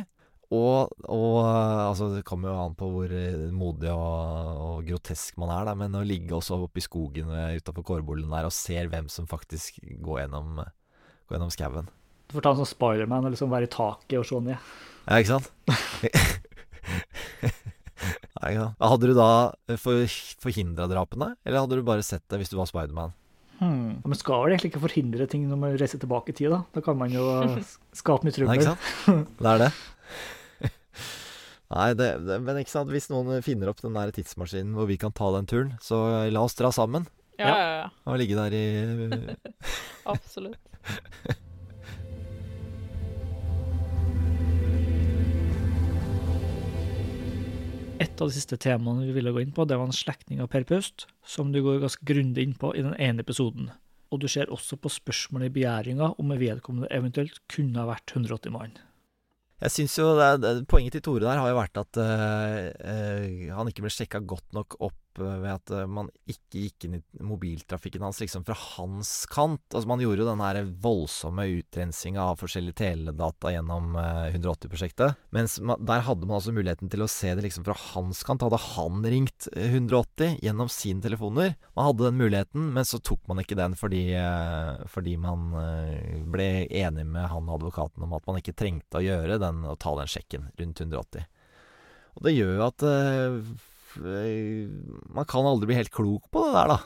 C: Og, og altså, det kommer jo an på hvor eh, modig og, og grotesk man er, da, men å ligge også oppe i skogen utafor kårbollen der og ser hvem som faktisk går gjennom, går gjennom skauen.
E: Du får ta en sånn Spiderman og liksom være i taket og se ned.
C: Ja, ikke sant? Nei, ja. Hadde du da for, forhindra drapene, eller hadde du bare sett det hvis du var Spiderman?
E: Hmm. Men skal vel egentlig ikke forhindre ting når man reiser tilbake i tid, da? Da kan man jo skape mye
C: Nei,
E: trøbbel.
C: ikke sant? Det er det. Nei, det, det, men ikke sant, hvis noen finner opp den der tidsmaskinen hvor vi kan ta den turen, så la oss dra sammen
H: Ja, ja, ja.
C: og ligge der i
H: Absolutt.
E: Et av de siste temaene vi ville gå inn på, det var en slektning av Per Pust, som du går ganske grundig inn på i den ene episoden. Og du ser også på spørsmålet i begjæringa om vedkommende eventuelt kunne ha vært 180 mann.
C: Jeg synes jo det, det, Poenget til Tore der har jo vært at øh, øh, han ikke ble sjekka godt nok opp ved at eh, man ikke gikk inn i mobiltrafikken hans liksom fra hans kant. Altså Man gjorde jo den her voldsomme utrensinga av forskjellige teledata gjennom eh, 180-prosjektet. Mens man, der hadde man altså muligheten til å se det liksom fra hans kant. Hadde han ringt eh, 180 gjennom sine telefoner? Man hadde den muligheten, men så tok man ikke den fordi, eh, fordi man eh, ble enig med han og advokaten om at man ikke trengte å gjøre den å ta den sjekken rundt 180. Og det gjør jo at eh, man kan aldri bli helt klok på det der, da.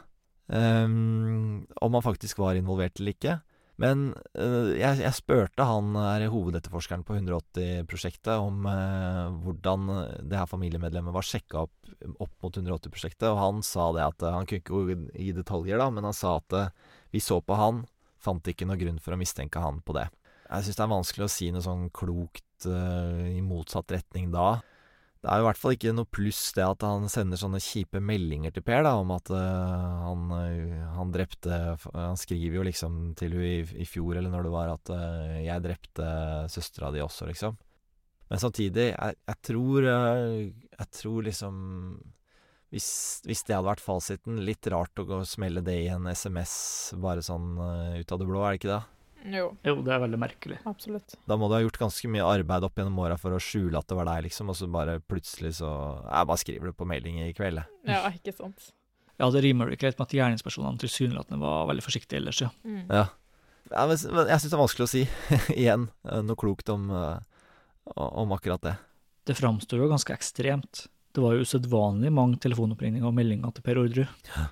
C: Um, om man faktisk var involvert eller ikke. Men uh, jeg, jeg spurte han er hovedetterforskeren på 180-prosjektet om uh, hvordan det her familiemedlemmet var sjekka opp, opp mot 180-prosjektet, og han sa det at eh, Han kunne ikke gå i detaljer, da, men han sa at uh, vi så på han, fant ikke noe grunn for å mistenke han på det. Jeg syns det er vanskelig å si noe sånn klokt eh, i motsatt retning da. Det er jo i hvert fall ikke noe pluss det at han sender sånne kjipe meldinger til Per, da, om at eh, han, eh, han drepte Han skriver jo liksom til hun i, i fjor, eller når det var, at eh, 'jeg drepte søstera di også', liksom. Men samtidig, jeg, jeg tror Jeg tror liksom hvis, hvis det hadde vært fasiten, litt rart å gå og smelle det i en SMS bare sånn ut av det blå, er det ikke det?
H: Jo,
E: Jo, det er veldig merkelig.
H: absolutt.
C: Da må du ha gjort ganske mye arbeid opp gjennom åra for å skjule at det var deg, liksom, og så bare plutselig så Jeg bare skriver det på melding i kveld.
H: Ja, ikke sant.
E: Ja, det rimer jo ikke helt med at gjerningspersonene tilsynelatende var veldig forsiktige ellers, ja.
H: Mm.
C: Ja. ja men, men jeg syns det er vanskelig å si, igjen, eh, noe klokt om, eh, om akkurat det.
E: Det framstår jo ganske ekstremt. Det var jo usedvanlig mange telefonoppringninger og meldinger til Per Orderud.
C: Ja,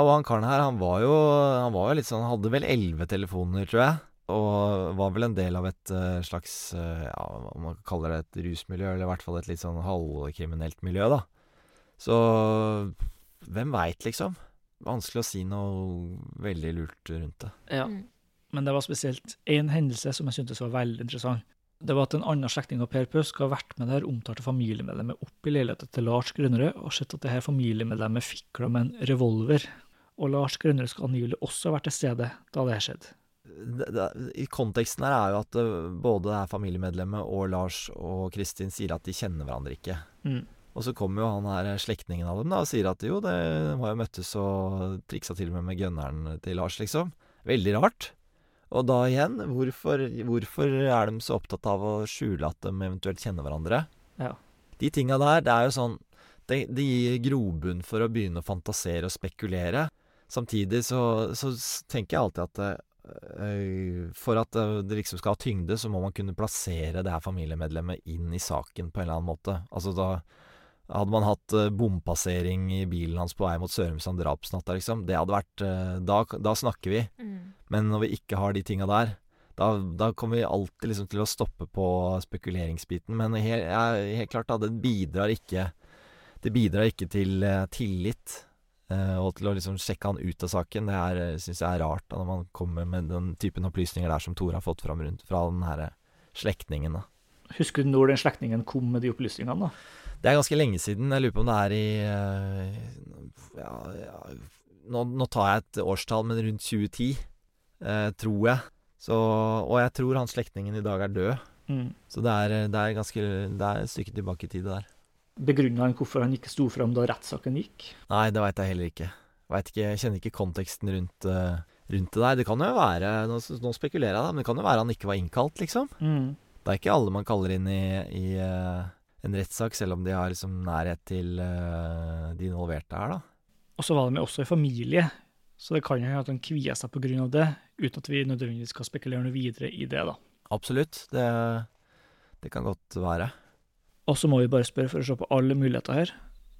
C: og han karen her, han var jo, han var jo litt sånn Han hadde vel elleve telefoner, tror jeg. Og var vel en del av et eh, slags eh, Ja, om man kaller det et rusmiljø, eller i hvert fall et litt sånn halvkriminelt miljø, da. Så hvem veit, liksom? Vanskelig å si noe veldig lurt rundt det.
E: Ja.
H: Mm.
E: Men det var spesielt én hendelse som jeg syntes var veldig interessant. Det var at en annen slektning av Per Pøsk har vært med der omtalte familiemedlemmet opp i leiligheten til Lars Grønnerød og sett at det her familiemedlemmet fikla med en revolver. Og Lars Grønnerød skal angivelig også ha vært til stede da det her skjedde.
C: det, det, I konteksten her er jo at eh, både det her familiemedlemmet og Lars og Kristin sier at de kjenner hverandre ikke.
E: Mm.
C: Og så kommer jo han her slektningen av dem da og sier at jo, det har jo møttes og triksa til og med med gunneren til Lars, liksom. Veldig rart. Og da igjen, hvorfor, hvorfor er de så opptatt av å skjule at de eventuelt kjenner hverandre?
E: Ja.
C: De tinga der, det er jo sånn Det, det gir grobunn for å begynne å fantasere og spekulere. Samtidig så, så tenker jeg alltid at øh, for at eh, det liksom skal ha tyngde, så må man kunne plassere det her familiemedlemmet inn i saken på en eller annen måte. Altså da hadde man hatt eh, bompassering i bilen hans på vei mot Sørumsand drapsnatta, liksom. Det hadde vært da, da snakker vi.
H: Mm.
C: Men når vi ikke har de tinga der, da, da kommer vi alltid liksom til å stoppe på spekuleringsbiten. Men helt, ja, helt klart, da, det bidrar ikke Det bidrar ikke til eh, tillit. eh, og til å liksom sjekke han ut av saken. Det er, syns jeg er rart da, når man kommer med den typen opplysninger der som Tore har fått fram rundt fra den her slektningen. da.
E: Husker du når den slektningen kom med de opplysningene? da?
C: Det er ganske lenge siden. Jeg lurer på om det er i eh, ja, ja, nå, nå tar jeg et årstall, men rundt 2010, eh, tror jeg. Så, og jeg tror han slektningen i dag er død.
E: Mm.
C: Så det er, det er ganske Det er et stykke tilbake i tid, det der.
E: Begrunna han hvorfor han ikke sto fram da rettssaken gikk?
C: Nei, det veit jeg heller ikke. Vet ikke. Jeg kjenner ikke konteksten rundt, eh, rundt det der. Det kan jo være Nå, nå spekulerer jeg, da, men det kan jo være han ikke var innkalt, liksom.
E: Mm.
C: Det er ikke alle man kaller inn i, i uh, en rettssak, selv om de har liksom nærhet til uh, de involverte her, da.
E: Og så var de også i familie, så det kan jo hende at han kvier seg pga. det, uten at vi nødvendigvis skal spekulere noe videre i det, da.
C: Absolutt. Det, det kan godt være.
E: Og så må vi bare spørre, for å se på alle muligheter her,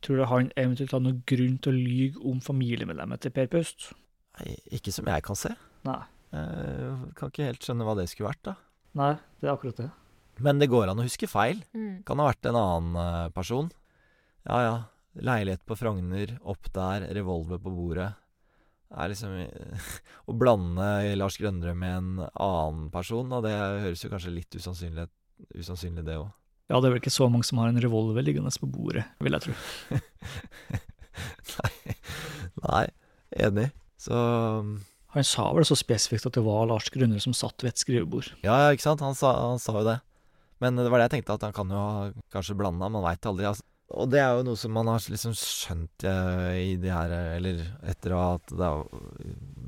E: tror du han eventuelt har noen grunn til å lyge om familiemedlemmet til Per Paust?
C: Nei, ikke som jeg kan se.
E: Nei.
C: Jeg kan ikke helt skjønne hva det skulle vært, da.
E: Nei, det er akkurat det.
C: Men det går an å huske feil.
H: Mm.
C: Kan ha vært en annen eh, person. Ja ja, leilighet på Frogner, opp der, revolver på bordet. Er liksom Å blande Lars Grønnerød med en annen person, da, det høres jo kanskje litt usannsynlig, usannsynlig det òg.
E: Ja, det er vel ikke så mange som har en revolver liggende på bordet, vil jeg tro.
C: Nei. Nei, enig. Så
E: Han sa vel så spesifikt at det var Lars Grønnerød som satt ved et skrivebord.
C: Ja, ja, ikke sant? Han sa, han sa jo det. Men det var det jeg tenkte, at han kan jo ha kanskje blanda, man veit aldri. Altså. Og det er jo noe som man har liksom skjønt eh, i de her Eller etter at det har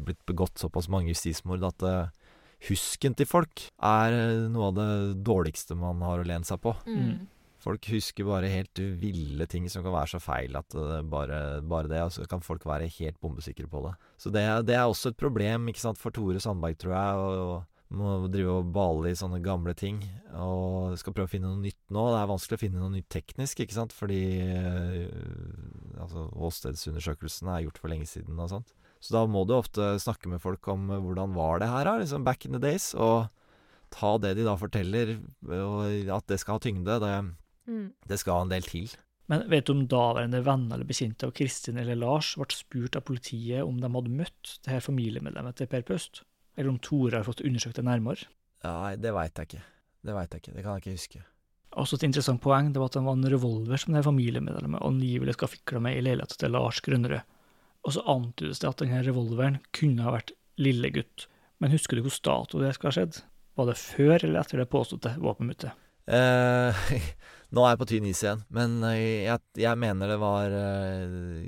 C: blitt begått såpass mange justismord, at eh, husken til folk er eh, noe av det dårligste man har å lene seg på.
H: Mm.
C: Folk husker bare helt ville ting som kan være så feil at det bare, bare det, og så kan folk være helt bombesikre på det. Så det, det er også et problem ikke sant, for Tore Sandberg, tror jeg. og må drive og bale i sånne gamle ting. Og skal prøve å finne noe nytt nå. Det er vanskelig å finne noe nytt teknisk, ikke sant. Fordi øh, altså, er gjort for lenge siden og sånt. Så da må du ofte snakke med folk om øh, hvordan var det her, da, liksom back in the days. Og ta det de da forteller, og at det skal ha tyngde. Det,
H: Mm.
C: det skal en del til.
E: Men vet du om daværende venner eller bekjente av Kristin eller Lars ble spurt av politiet om de hadde møtt det her familiemedlemmet til Per Paust? Eller om Tore har fått undersøkt det nærmere?
C: Nei, det veit jeg ikke. Det veit jeg ikke. Det kan jeg ikke huske.
E: Også et interessant poeng det var at det var en revolver som det familiemedlemmet angivelig skal fikle med i leiligheten til Lars Grønnerød. Og så antydes det at denne revolveren kunne ha vært lillegutt. Men husker du hvor dato det skal ha skjedd? Var det før eller etter det påståtte våpenmuttet?
C: Eh, nå er jeg på tynn is igjen, men eh, jeg, jeg mener det var eh,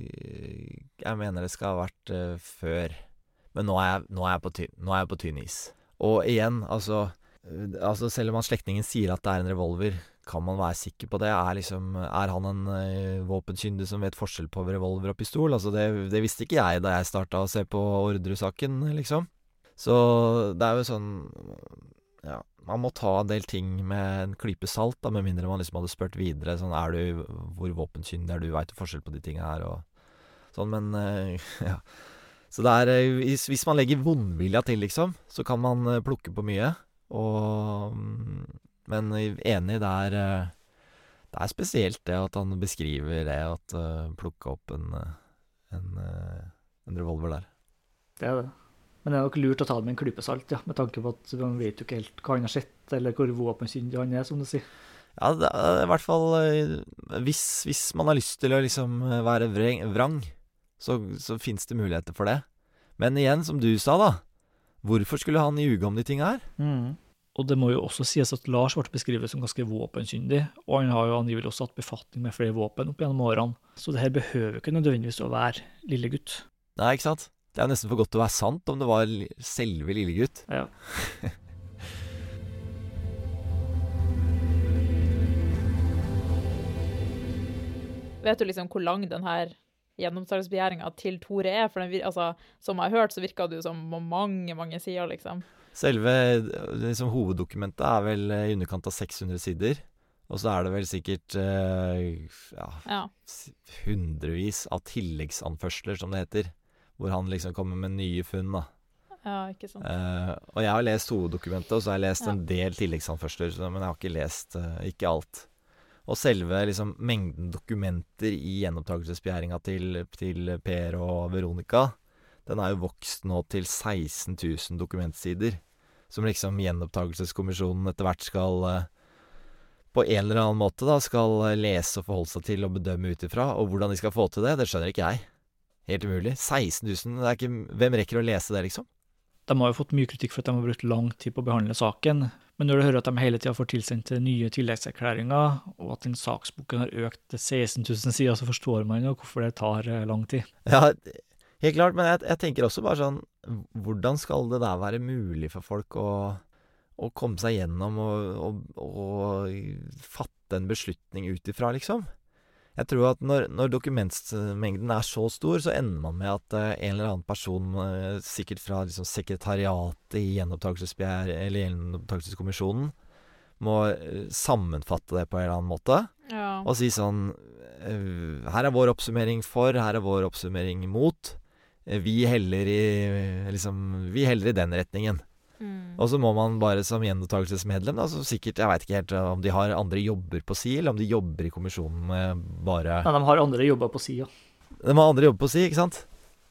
C: Jeg mener det skal ha vært eh, før. Men nå er, jeg, nå, er jeg på tynn, nå er jeg på tynn is. Og igjen, altså, eh, altså Selv om han slektningen sier at det er en revolver, kan man være sikker på det? Er, liksom, er han en uh, våpenkyndig som vet forskjell på revolver og pistol? Altså det, det visste ikke jeg da jeg starta å se på Orderud-saken, liksom. Så det er jo sånn Ja, man må ta en del ting med en klype salt, da, med mindre man liksom hadde spurt videre. Sånn, er du, hvor våpenkyndig er du, veit du forskjell på de tinga her, og sånn, men uh, ja. Så det er eh, hvis, hvis man legger vondvilja til, liksom, så kan man eh, plukke på mye. Og mm, Men enig, det er eh, Det er spesielt det at han beskriver det, at uh, plukke opp en, en, en revolver der.
E: Det er det. Men det er nok lurt å ta det med en klype salt, ja, med tanke på at man vet jo ikke helt hva han har sett, eller hvor våpenkyndig han er, som du sier.
C: Ja, det er i hvert fall hvis, hvis man har lyst til å liksom være vreng, vrang, så, så fins det muligheter for det. Men igjen, som du sa, da. Hvorfor skulle han ljuge om de tinga her?
E: Og det må jo også sies at Lars ble beskrevet som ganske våpenkyndig, og han har jo angivelig også hatt befatning med flere våpen opp gjennom årene, så det her behøver ikke nødvendigvis å være lille gutt.
C: Nei, ikke sant? Det er nesten for godt til å være sant om det var selve lille gutt.
E: Ja.
H: Vet du liksom hvor lang den her gjennomsalgsbegjæringa til Tore er? For den, altså, som jeg har hørt, så virka det jo som på mange, mange sider, liksom.
C: Selve liksom, hoveddokumentet er vel eh, i underkant av 600 sider. Og så er det vel sikkert eh, ja,
H: Ja.
C: hundrevis av tilleggsanførsler, som det heter. Hvor han liksom kommer med nye funn, da.
H: ja, ikke sant.
C: Eh, og jeg har lest hoveddokumentet, og så har jeg lest
H: Ja.
C: en del tilleggsanførsler, men jeg har ikke lest eh, ikke alt. Og selve liksom, mengden dokumenter i gjenopptakelsesbegjæringa til, til Per og Veronica, den er jo vokst nå til 16 000 dokumentsider. Som liksom gjenopptakelseskommisjonen etter hvert skal eh, på en eller annen måte da, skal lese og forholde seg til og bedømme ut ifra. Og hvordan de skal få til det, det skjønner ikke jeg. Helt umulig. 16 000, det er ikke, hvem rekker å lese det, liksom?
E: De har jo fått mye kritikk for at de har brukt lang tid på å behandle saken, men når du hører at de hele tida får tilsendt nye tilleggserklæringer, og at den saksboken har økt til 16 000 sider, så forstår man jo hvorfor det tar eh, lang tid.
C: Ja, helt klart, men jeg, jeg tenker også bare sånn Hvordan skal det der være mulig for folk å, å komme seg gjennom og, og, og fatte en beslutning ut ifra, liksom? Jeg tror at når, når dokumentmengden er så stor, så ender man med at eh, en eller annen person, eh, sikkert fra liksom, sekretariatet i gjenopptakelseskommisjonen, må eh, sammenfatte det på en eller annen måte.
H: Ja.
C: Og si sånn eh, Her er vår oppsummering for, her er vår oppsummering mot. Eh, Vi heller i liksom Vi heller i den retningen.
H: Mm.
C: Og så må man bare som gjenopptakelsesmedlem, da, så sikkert Jeg veit ikke helt om de har andre jobber på si, eller om de jobber i kommisjonen med bare
E: Nei, de har andre jobber på sida.
C: De har andre jobber på si, ikke sant?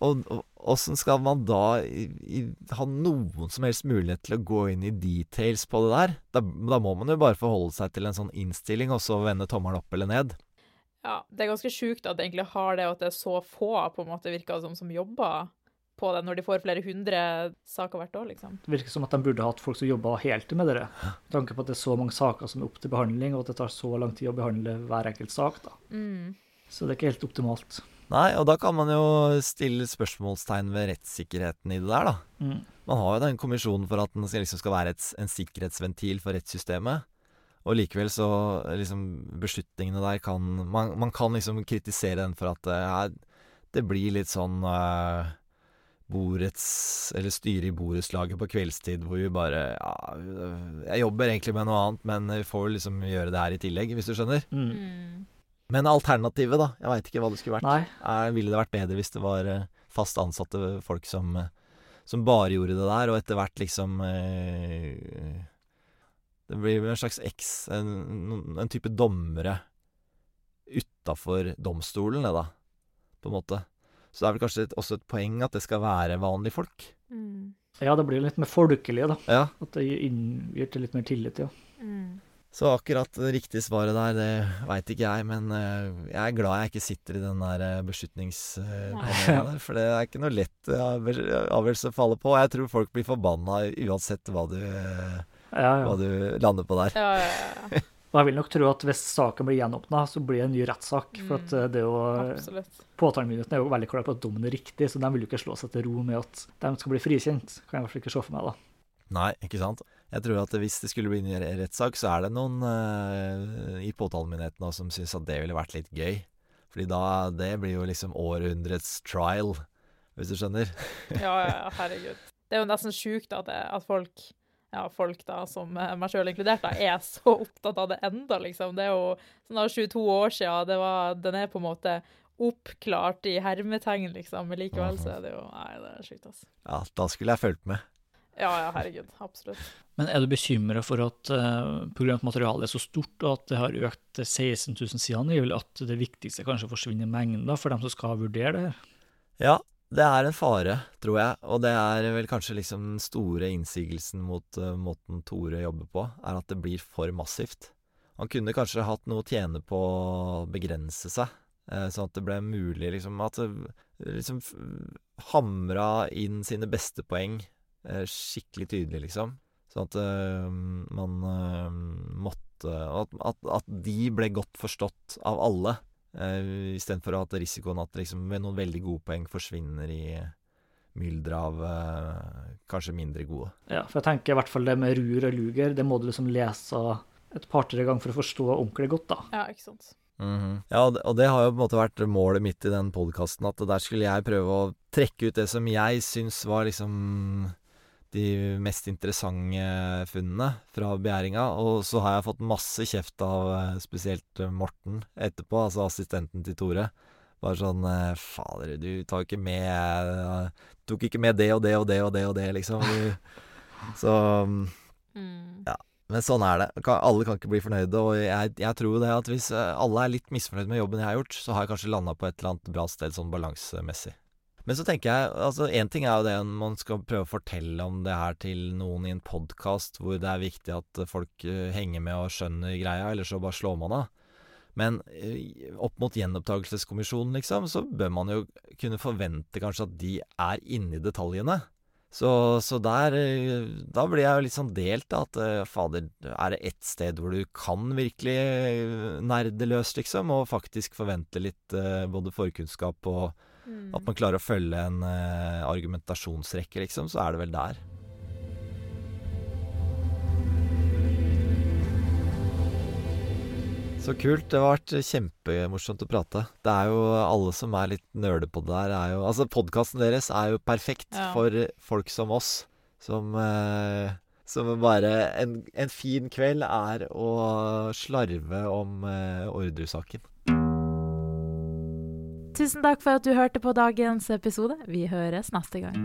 C: Og og- åssen skal man da i, i, ha noen som helst mulighet til å gå inn i details på det der? Da, da må man jo bare forholde seg til en sånn innstilling, og så vende tommelen opp eller ned.
H: ja. Det er ganske sjukt at det egentlig har det, og at det er så få på en måte virker det som som jobber på det, når de får flere hundre saker hvert år, liksom.
E: Det virker som at de burde hatt folk som jobba heltid med det. Med tanke på at det er så mange saker som er opp til behandling, og at det tar så lang tid å behandle hver enkelt sak. da.
H: Mm.
E: Så det er ikke helt optimalt.
C: Nei, og da kan man jo stille spørsmålstegn ved rettssikkerheten i det der, da.
E: Mm.
C: Man har jo den kommisjonen for at den skal, liksom skal være et, en sikkerhetsventil for rettssystemet. Og likevel så liksom Beslutningene der kan Man, man kan liksom kritisere den for at det, er, det blir litt sånn uh, borets Eller styret i borettslaget på kveldstid hvor vi bare Ja, jeg jobber egentlig med noe annet, men vi får liksom gjøre det her i tillegg, hvis du skjønner.
E: Mm.
H: Mm.
C: Men alternativet, da? Jeg veit ikke hva det skulle vært.
E: Nei.
C: Er, ville det vært bedre hvis det var eh, fast ansatte folk som, eh, som bare gjorde det der, og etter hvert liksom eh, Det blir en slags eks... En, en type dommere utafor domstolen, det, da. På en måte. Så det er vel kanskje et, også et poeng at det skal være vanlige folk.
H: Mm.
E: Ja, det blir litt mer folkelig, da.
C: Ja.
E: At det gir til litt mer tillit, ja.
H: Mm.
C: Så akkurat det riktige svaret der, det veit ikke jeg, men eh, jeg er glad jeg ikke sitter i den der beslutningspanelen der. For det er ikke noe lett eh, avgjørelse å falle på. Jeg tror folk blir forbanna uansett hva du, eh,
E: Ja, ja.
C: hva du lander på der.
H: Ja, ja, ja.
E: Og jeg vil nok tro at hvis saken blir gjenåpna, så blir det en ny rettssak. For at eh, det er jo. Påtalemyndigheten er jo veldig klar på at dommen er riktig, så de vil jo ikke slå seg til ro med at de skal bli frikjent. Kan jeg i hvert fall ikke se for meg, da.
C: Nei, ikke sant. Jeg tror at hvis det skulle bli en re- rettssak, så er det noen uh, i påtalemyndigheten nå som syns at det ville vært litt gøy. Fordi da Det blir jo liksom århundrets trial, hvis du skjønner.
H: Ja, ja, ja, herregud. Det er jo nesten sjukt at, at folk, ja, folk da, som eh, meg sjøl inkludert, da, er så opptatt av det enda, liksom. Det er jo sånn da 22 år siden, den er på en måte oppklart i hermetegn, liksom. Men likevel så er det jo Nei, det er sjukt, altså.
C: Ja, da skulle jeg fulgt med.
H: Ja, ja, herregud. Absolutt.
E: Men er du bekymra for at uh, pga. at materialet er så stort, og at det har økt til 16 000 sider, er vel at det viktigste kanskje forsvinner mengda for dem som skal vurdere det her?
C: Ja, det er en fare, tror jeg. Og det er vel kanskje liksom den store innsigelsen mot uh, måten Tore jobber på, er at det blir for massivt. Han kunne kanskje hatt noe å tjene på å begrense seg, uh, sånn at det ble mulig liksom at det liksom hamra inn sine beste poeng uh, skikkelig tydelig, liksom. Sånn at eh, man eh, måtte at, at, at de ble godt forstått av alle. Uh, Istedenfor ha risikoen at liksom, noen veldig gode poeng forsvinner i mylderet av eh, kanskje mindre gode.
E: Ja, for jeg tenker i hvert fall det med rur og luger, det må du liksom lese et par-tre ganger for å forstå ordentlig godt, da.
H: Ja, ikke sant.
C: Ja, og det, og det har jo på en måte vært målet mitt i den podkasten, at der skulle jeg prøve å trekke ut det som jeg syns var liksom de mest interessante funnene fra begjæringa. Og så har jeg fått masse kjeft av eh, spesielt eh, Morten etterpå, altså assistenten til Tore. Bare sånn eh, Fader, du tar ikke med Tok ikke med det og det og det og det og det, liksom. Du, så
H: Mm.
C: ja. Men sånn er det. Alle kan ikke bli fornøyde. Og jeg, jeg tror jo det at hvis alle er litt misfornøyd med jobben jeg har gjort, så har jeg kanskje landa på et eller annet bra sted sånn balansemessig. Men så tenker jeg altså Én ting er jo det man skal prøve å fortelle om det her til noen i en podkast hvor det er viktig at folk eh, henger med og skjønner greia, eller så bare slår man av. Men eh, opp mot gjenopptakelseskommisjonen, liksom, så bør man jo kunne forvente kanskje at de er inne i detaljene. Så, så der eh, Da blir jeg jo litt sånn delt, da. At fader, er det ett sted hvor du kan virkelig nerde løs, liksom, og faktisk forvente litt både forkunnskap og
H: Mm.
C: at man klarer å følge en uh, argumentasjonsrekke, liksom, så er det vel der. Så kult. Det har vært kjempemorsomt å prate. Det er jo alle som er litt nerde på det der, er jo Altså, podkasten deres er jo perfekt
H: Ja.
C: for folk som oss, som eh, Som bare en, en fin kveld er å slarve om eh, ordresaken.
D: Tusen takk for at du hørte på dagens episode. Vi høres neste gang.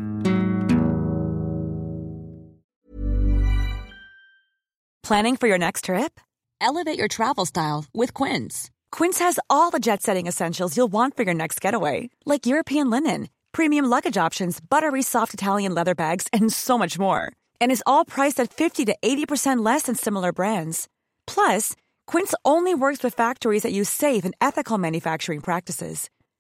I: Planning for your next trip? Elevate your travel style with Quince. Quince has all the jet setting essentials you'll want for your next getaway, like European linen, premium luggage options, buttery soft Italian leather bags, and so much more. And is all priced at 50 to 80% less than similar brands. Plus, Quince only works with factories that use safe and ethical manufacturing practices.